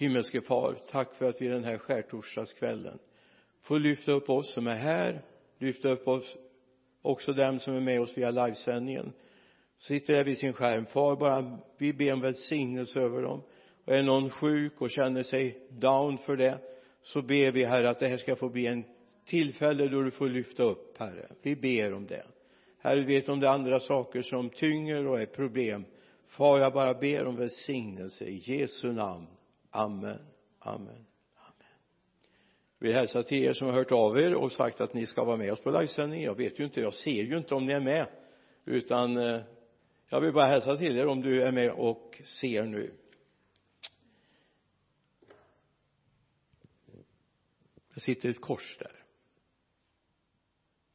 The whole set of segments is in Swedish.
himmelske far tack för att vi den här skärtorsdagskvällen får lyfta upp oss som är här lyfta upp oss också dem som är med oss via livesändningen. Sitter där vid sin skärm. Far bara vi ber om välsignelse över dem. Och är någon sjuk och känner sig down för det så ber vi herre att det här ska få bli en tillfälle då du får lyfta upp herre. Vi ber om det. Herre du vet om det är andra saker som tynger och är problem? Far jag bara ber om välsignelse i Jesu namn amen. Amen. Amen. Vill hälsa till er som har hört av er och sagt att ni ska vara med oss på livesändningen jag vet ju inte jag ser ju inte om ni är med. Utan eh, jag vill bara hälsa till er om du är med och ser nu. Det sitter ett kors där.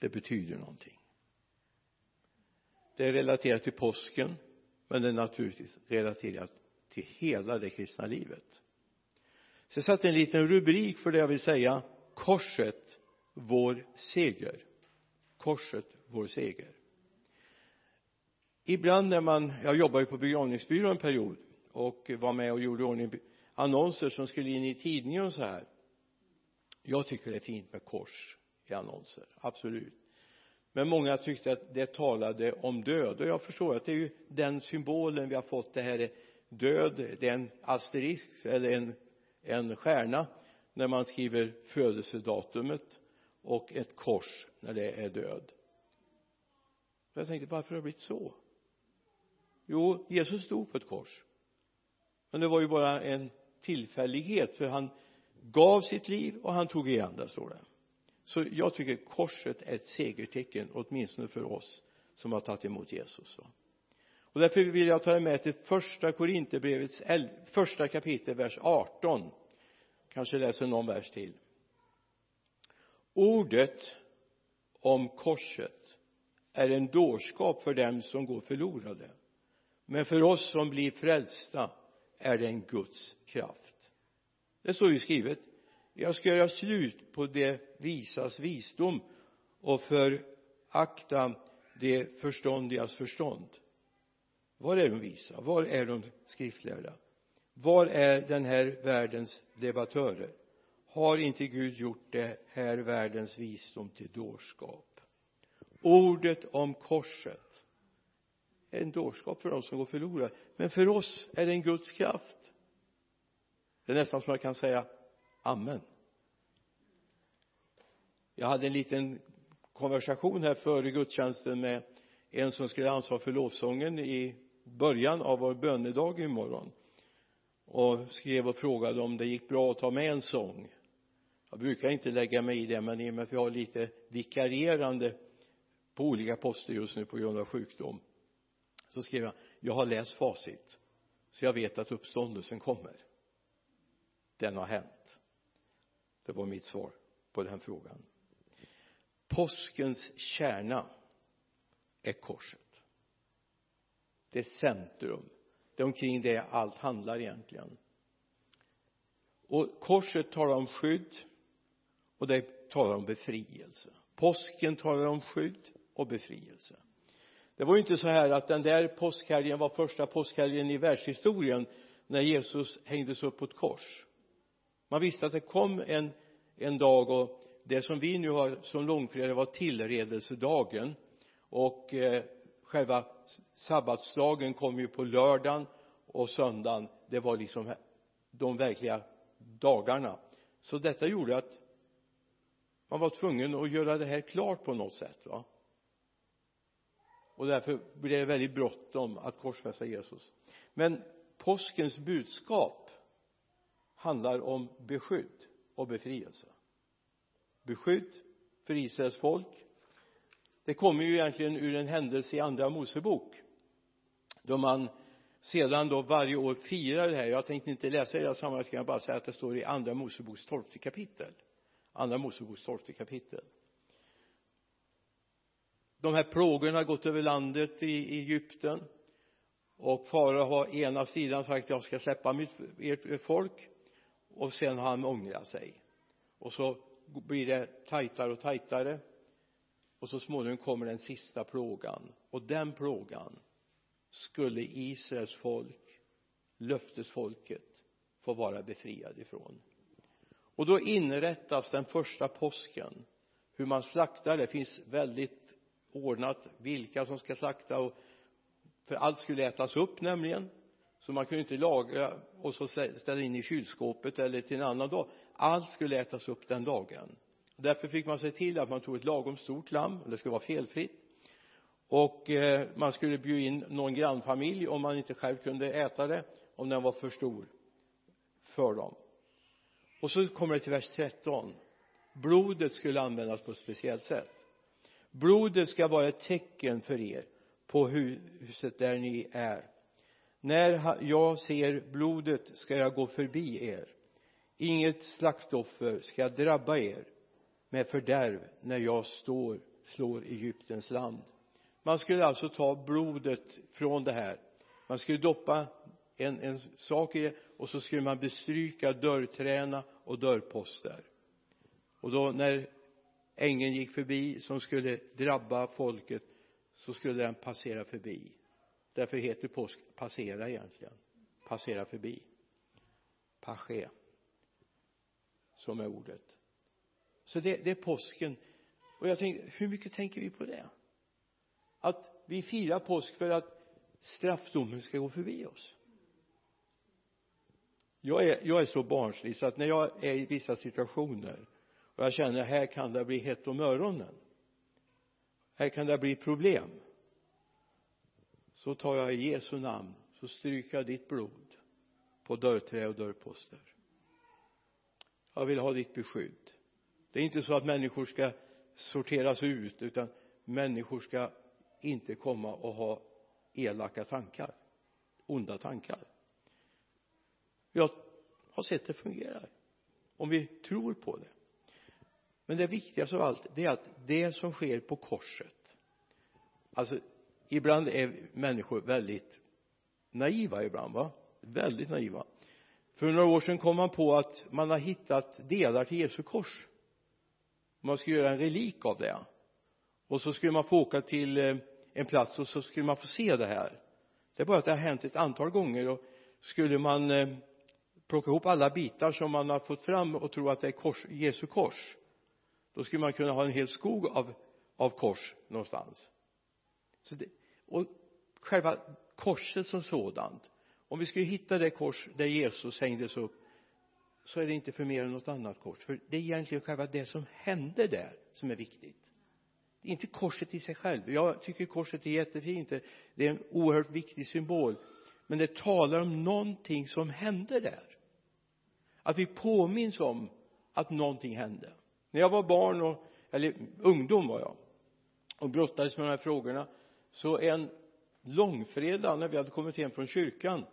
Det betyder någonting. Det är relaterat till påsken men det är naturligtvis relaterat till hela det kristna livet så jag satte en liten rubrik för det jag vill säga. Korset vår seger. Korset vår seger. Ibland när man jag jobbade ju på begravningsbyrå en period och var med och gjorde ordning annonser som skulle in i tidningen och så här. Jag tycker det är fint med kors i annonser absolut. Men många tyckte att det talade om död och jag förstår att det är ju den symbolen vi har fått. Det här är död det är en asterisk eller en en stjärna när man skriver födelsedatumet och ett kors när det är död. Jag tänkte varför har det blivit så? Jo Jesus stod på ett kors. Men det var ju bara en tillfällighet för han gav sitt liv och han tog igen det står det. Så jag tycker korset är ett segertecken åtminstone för oss som har tagit emot Jesus och därför vill jag ta er med till första Korinthierbrevets första kapitel vers 18 kanske läser någon vers till. Ordet om korset är en dårskap för dem som går förlorade men för oss som blir frälsta är det en Guds kraft. Det står ju skrivet jag ska göra slut på det visas visdom och förakta det förståndigas förstånd var är de visa? Var är de skriftlärda? Var är den här världens debattörer? Har inte Gud gjort det här världens visdom till dårskap? Ordet om korset. Är en dårskap för dem som går förlorade. Men för oss är det en Guds kraft. Det är nästan som jag kan säga amen. Jag hade en liten konversation här före gudstjänsten med en som skulle ansvara för lovsången i början av vår bönedag imorgon och skrev och frågade om det gick bra att ta med en sång. Jag brukar inte lägga mig i det men i och med att vi har lite vikarierande på olika poster just nu på grund av sjukdom så skrev jag jag har läst facit så jag vet att uppståndelsen kommer. Den har hänt. Det var mitt svar på den frågan. Påskens kärna är korset det är centrum. Det är omkring det allt handlar egentligen. Och korset talar om skydd och det talar om befrielse. Påsken talar om skydd och befrielse. Det var ju inte så här att den där påskhelgen var första påskhelgen i världshistorien när Jesus hängdes upp på ett kors. Man visste att det kom en en dag och det som vi nu har som långfredag var tillredelsedagen. Och eh, själva sabbatsdagen kom ju på lördagen och söndagen. Det var liksom de verkliga dagarna. Så detta gjorde att man var tvungen att göra det här klart på något sätt va. Och därför blev det väldigt bråttom att korsfästa Jesus. Men påskens budskap handlar om beskydd och befrielse. Beskydd för Israels folk det kommer ju egentligen ur en händelse i andra Mosebok då man sedan då varje år firar det här. Jag tänkte inte läsa i det här sammanhanget jag bara säga att det står i andra Moseboks tolfte kapitel. Andra Moseboks tolfte kapitel. De här plågorna har gått över landet i Egypten och farao har ena sidan sagt jag ska släppa mitt, ert folk och sen har han ångrat sig. Och så blir det tajtare och tajtare och så småningom kommer den sista plågan. Och den plågan skulle Israels folk löftesfolket få vara befriad ifrån. Och då inrättas den första påsken. Hur man slaktar det finns väldigt ordnat vilka som ska slakta och för allt skulle ätas upp nämligen. Så man kunde inte lagra och så ställa in i kylskåpet eller till en annan dag. Allt skulle ätas upp den dagen därför fick man se till att man tog ett lagom stort lamm det skulle vara felfritt. Och eh, man skulle bjuda in någon grannfamilj om man inte själv kunde äta det om den var för stor för dem. Och så kommer det till vers 13 blodet skulle användas på ett speciellt sätt. Blodet ska vara ett tecken för er på huset där ni är. När jag ser blodet ska jag gå förbi er. Inget slaktoffer ska drabba er med fördärv när jag står, slår Egyptens land. Man skulle alltså ta blodet från det här. Man skulle doppa en, en sak i det och så skulle man bestryka dörrträna och dörrposter och då när ängeln gick förbi som skulle drabba folket så skulle den passera förbi. Därför heter påsk passera egentligen. Passera förbi. Pasché som är ordet så det, det är påsken. Och jag tänkte hur mycket tänker vi på det? Att vi firar påsk för att straffdomen ska gå förbi oss. Jag är, jag är så barnslig så att när jag är i vissa situationer och jag känner här kan det bli hett om öronen. Här kan det bli problem. Så tar jag i Jesu namn så stryker jag ditt blod på dörrträ och dörrposter. Jag vill ha ditt beskydd det är inte så att människor ska sorteras ut utan människor ska inte komma och ha elaka tankar onda tankar. Jag har sett det fungerar om vi tror på det. Men det viktigaste av allt det är att det som sker på korset alltså ibland är människor väldigt naiva ibland va? Väldigt naiva. För några år sedan kom man på att man har hittat delar till Jesu kors man skulle göra en relik av det. Och så skulle man få åka till eh, en plats och så skulle man få se det här. Det är bara att det har hänt ett antal gånger och skulle man eh, plocka ihop alla bitar som man har fått fram och tro att det är kors, Jesu kors då skulle man kunna ha en hel skog av, av kors någonstans. Så det, och själva korset som sådant. Om vi skulle hitta det kors där Jesus hängdes upp så är det inte för mer än något annat kors. För det är egentligen själva det som hände där som är viktigt. Det är inte korset i sig själv. Jag tycker korset är jättefint. Det är en oerhört viktig symbol. Men det talar om någonting som hände där. Att vi påminns om att någonting hände. När jag var barn och eller ungdom var jag och brottades med de här frågorna så en långfredag när vi hade kommit hem från kyrkan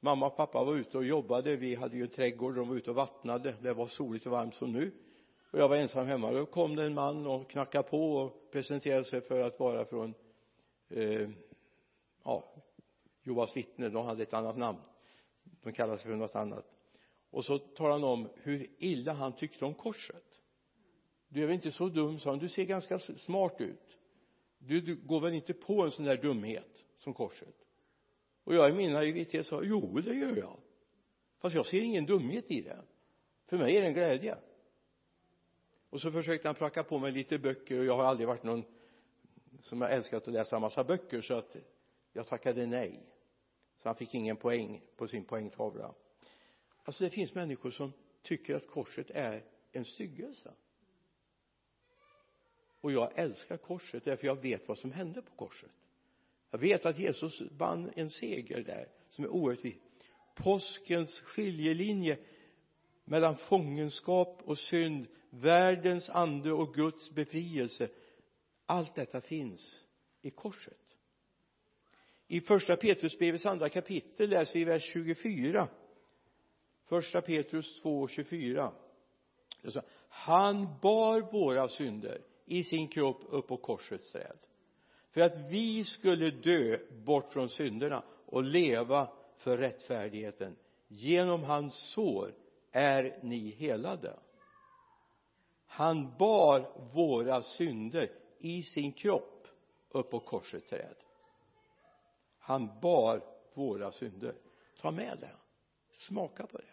mamma och pappa var ute och jobbade. Vi hade ju en trädgård de var ute och vattnade. Det var soligt och varmt som nu. Och jag var ensam hemma. Då kom det en man och knackade på och presenterade sig för att vara från eh, ja Jehovas vittnen de hade ett annat namn. De kallade sig för något annat. Och så talade han om hur illa han tyckte om korset. Du är väl inte så dum sa han. Du ser ganska smart ut. Du, du går väl inte på en sån där dumhet som korset? Och jag i min naivitet sa jo det gör jag. Fast jag ser ingen dumhet i det. För mig är det en glädje. Och så försökte han pracka på mig lite böcker och jag har aldrig varit någon som har älskat att läsa massa böcker så att jag tackade nej. Så han fick ingen poäng på sin poängtavla. Alltså det finns människor som tycker att korset är en styggelse. Och jag älskar korset därför jag vet vad som hände på korset jag vet att Jesus vann en seger där som är oerhört viktig. Påskens skiljelinje mellan fångenskap och synd världens ande och Guds befrielse. Allt detta finns i korset. I första Petrusbrevets andra kapitel läser vi vers 24 första Petrus 2 24 han bar våra synder i sin kropp upp på korsets träd för att vi skulle dö bort från synderna och leva för rättfärdigheten. Genom hans sår är ni helade. Han bar våra synder i sin kropp upp på korsets träd. Han bar våra synder. Ta med det. Smaka på det.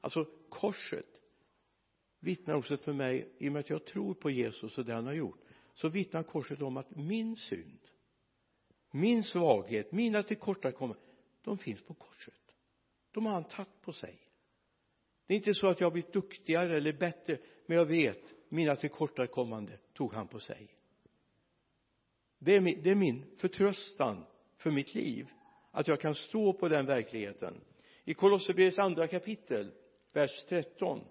Alltså korset vittnar också för mig i och med att jag tror på Jesus och det han har gjort så vittnar korset om att min synd min svaghet, mina tillkortakommanden de finns på korset. De har han tagit på sig. Det är inte så att jag har blivit duktigare eller bättre men jag vet mina tillkortakommanden tog han på sig. Det är min, det är min förtröstan för mitt liv att jag kan stå på den verkligheten. I Kolosserbrevets andra kapitel vers 13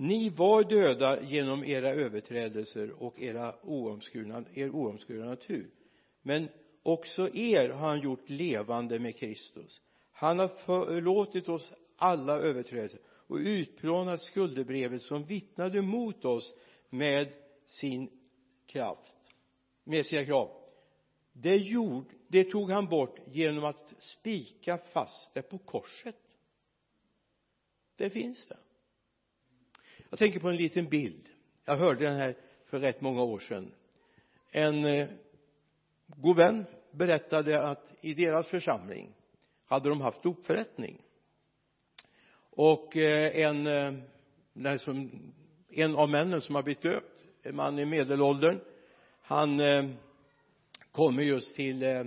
ni var döda genom era överträdelser och era oomskurna, er oomskurna natur. Men också er har han gjort levande med Kristus. Han har förlåtit oss alla överträdelser och utplånat skuldebrevet som vittnade mot oss med sin kraft med sina krav. Det gjorde det tog han bort genom att spika fast det på korset. Det finns det jag tänker på en liten bild. Jag hörde den här för rätt många år sedan. En eh, god vän berättade att i deras församling hade de haft dopförrättning och eh, en eh, som, en av männen som har blivit döpt en man i medelåldern han eh, kommer just till eh,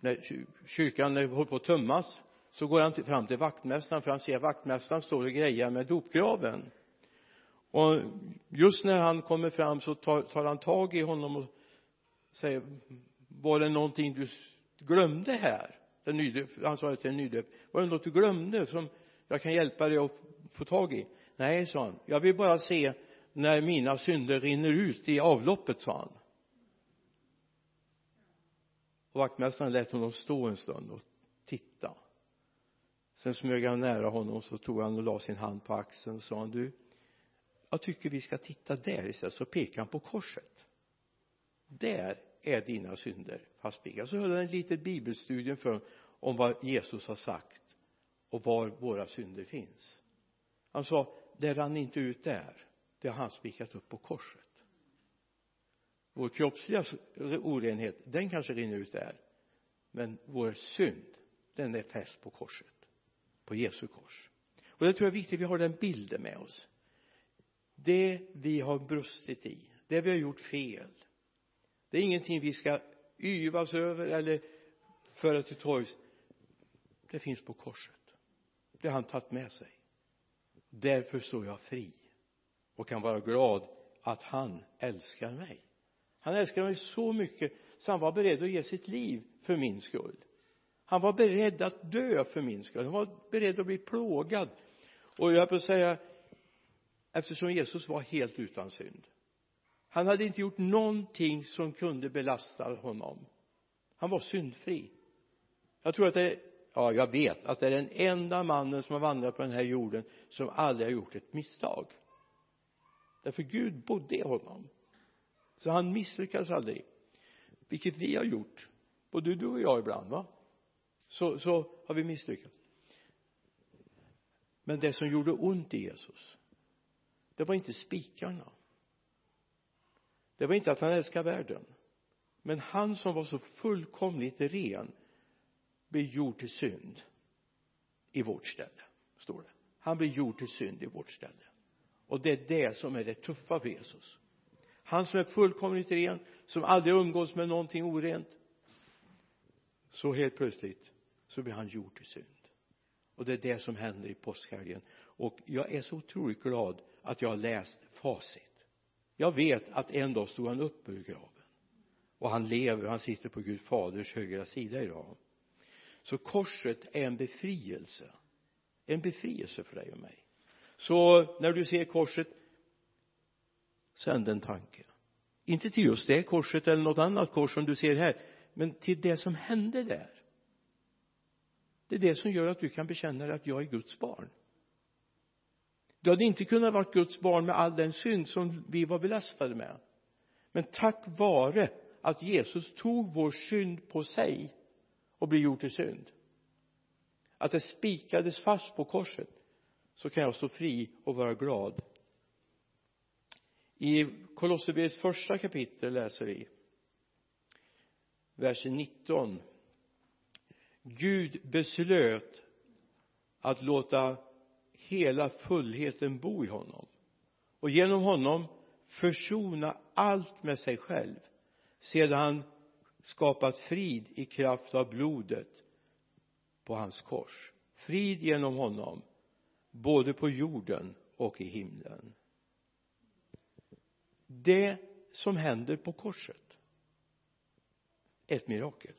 när kyrkan håller på att tömmas så går han fram till vaktmästaren för han ser att vaktmästaren står och grejar med dopgraven. Och just när han kommer fram så tar, tar han tag i honom och säger var det någonting du glömde här? Den nydöp, han sa till en nydöp var det något du glömde som jag kan hjälpa dig att få tag i? Nej sa han jag vill bara se när mina synder rinner ut i avloppet sa han. Och vaktmästaren lät honom stå en stund och titta sen smög han nära honom och så tog han och la sin hand på axeln och sa han du jag tycker vi ska titta där istället. Så pekade han på korset. Där är dina synder. Fastspikade så höll han ett litet bibelstudium för om vad Jesus har sagt och var våra synder finns. Han sa det rann inte ut där. Det har han spikat upp på korset. Vår kroppsliga orenhet den kanske rinner ut där. Men vår synd den är fäst på korset på Jesu kors. Och det tror jag är viktigt att vi har den bilden med oss. Det vi har brustit i det vi har gjort fel det är ingenting vi ska yvas över eller föra till torgs. Det finns på korset. Det har han tagit med sig. Därför står jag fri och kan vara glad att han älskar mig. Han älskar mig så mycket så han var beredd att ge sitt liv för min skull han var beredd att dö för min skull. Han var beredd att bli plågad. Och jag vill säga eftersom Jesus var helt utan synd. Han hade inte gjort någonting som kunde belasta honom. Han var syndfri. Jag tror att det är ja jag vet att det är den enda mannen som har vandrat på den här jorden som aldrig har gjort ett misstag. Därför Gud bodde i honom. Så han misslyckades aldrig. Vilket vi har gjort. Både du och jag ibland va? Så, så har vi misslyckats. Men det som gjorde ont i Jesus det var inte spikarna. Det var inte att han älskade världen. Men han som var så fullkomligt ren blev gjord till synd i vårt ställe står det. Han blev gjord till synd i vårt ställe. Och det är det som är det tuffa för Jesus. Han som är fullkomligt ren som aldrig umgås med någonting orent så helt plötsligt så blir han gjord till synd. Och det är det som händer i påskhelgen. Och jag är så otroligt glad att jag har läst facit. Jag vet att en dag stod han upp ur graven. Och han lever, han sitter på Gud faders högra sida idag så korset är en befrielse. En befrielse för dig och mig. Så när du ser korset sänd en tanke. Inte till just det korset eller något annat kors som du ser här men till det som hände där det är det som gör att du kan bekänna dig att jag är Guds barn. Du hade inte kunnat vara Guds barn med all den synd som vi var belastade med. Men tack vare att Jesus tog vår synd på sig och blev gjord till synd att det spikades fast på korset så kan jag stå fri och vara glad. I Kolosserbrevets första kapitel läser vi vers 19 Gud beslöt att låta hela fullheten bo i honom. Och genom honom försona allt med sig själv sedan han skapat frid i kraft av blodet på hans kors. Frid genom honom både på jorden och i himlen. Det som händer på korset är ett mirakel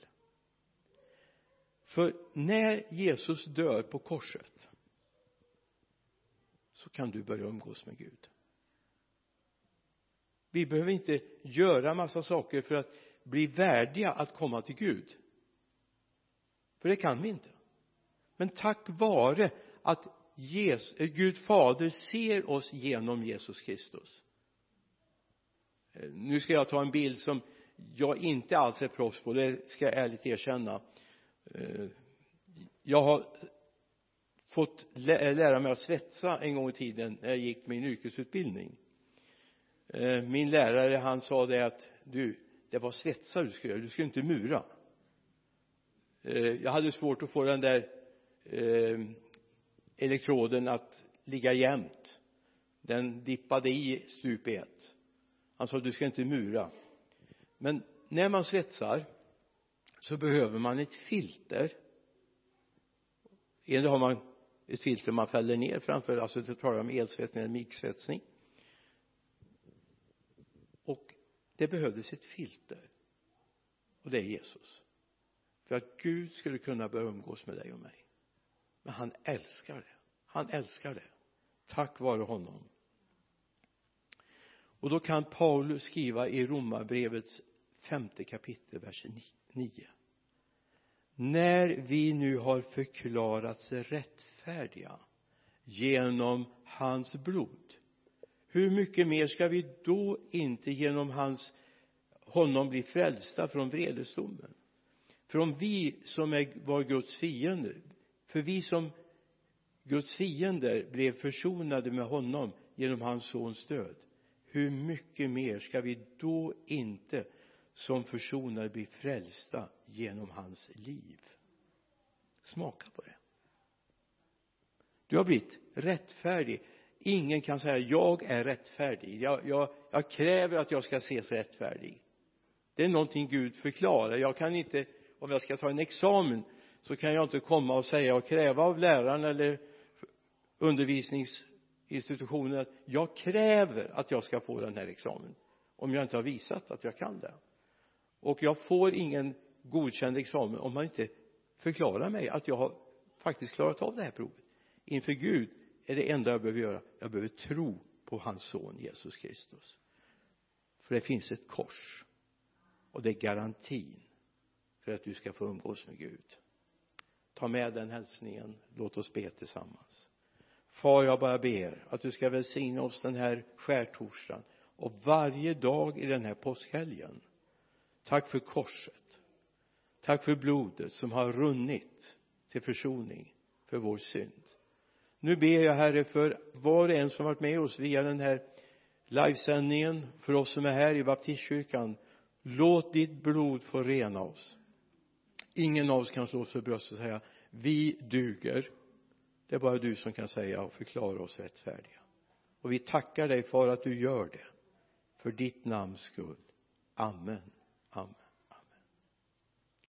för när Jesus dör på korset så kan du börja umgås med Gud. Vi behöver inte göra massa saker för att bli värdiga att komma till Gud. För det kan vi inte. Men tack vare att Jesus, eh, Gud fader ser oss genom Jesus Kristus. Eh, nu ska jag ta en bild som jag inte alls är proffs på det ska jag ärligt erkänna. Eh, jag har fått eh, lära mig att svetsa en gång i tiden när jag gick min yrkesutbildning. Eh, min lärare han sa det att du det var svetsa du skulle göra. Du skulle inte mura. Jag hade svårt att få den där elektroden att ligga jämnt. Den dippade i stup i ett. Han sa du ska inte mura. Men när man svetsar så behöver man ett filter. Eller har man ett filter man fäller ner framför alltså det talar om elsvetsning eller miksvetsning och det behövdes ett filter. Och det är Jesus. För att Gud skulle kunna börja umgås med dig och mig. Men han älskar det. Han älskar det. Tack vare honom. Och då kan Paulus skriva i romarbrevets femte kapitel vers 9 när vi nu har förklarats rättfärdiga genom hans blod hur mycket mer ska vi då inte genom hans honom bli frälsta från vredesdomen? För om vi som är, var Guds fiender för vi som Guds fiender blev försonade med honom genom hans sons död hur mycket mer ska vi då inte som försonar blir frälsta genom hans liv. Smaka på det. Du har blivit rättfärdig. Ingen kan säga jag är rättfärdig. Jag, jag, jag kräver att jag ska ses rättfärdig. Det är någonting Gud förklarar. Jag kan inte om jag ska ta en examen så kan jag inte komma och säga och kräva av läraren eller undervisningsinstitutionen att jag kräver att jag ska få den här examen om jag inte har visat att jag kan det och jag får ingen godkänd examen om man inte förklarar mig att jag har faktiskt klarat av det här provet. Inför Gud är det enda jag behöver göra. Jag behöver tro på hans son Jesus Kristus. För det finns ett kors. Och det är garantin för att du ska få umgås med Gud. Ta med den hälsningen. Låt oss be tillsammans. Far jag bara ber att du ska välsigna oss den här skärtorsdagen och varje dag i den här påskhelgen tack för korset. Tack för blodet som har runnit till försoning för vår synd. Nu ber jag herre för var och en som varit med oss via den här livesändningen för oss som är här i baptistkyrkan låt ditt blod få rena oss. Ingen av oss kan slå sig för bröstet och säga vi duger. Det är bara du som kan säga och förklara oss rättfärdiga. Och vi tackar dig för att du gör det. För ditt namns skull. Amen. Amen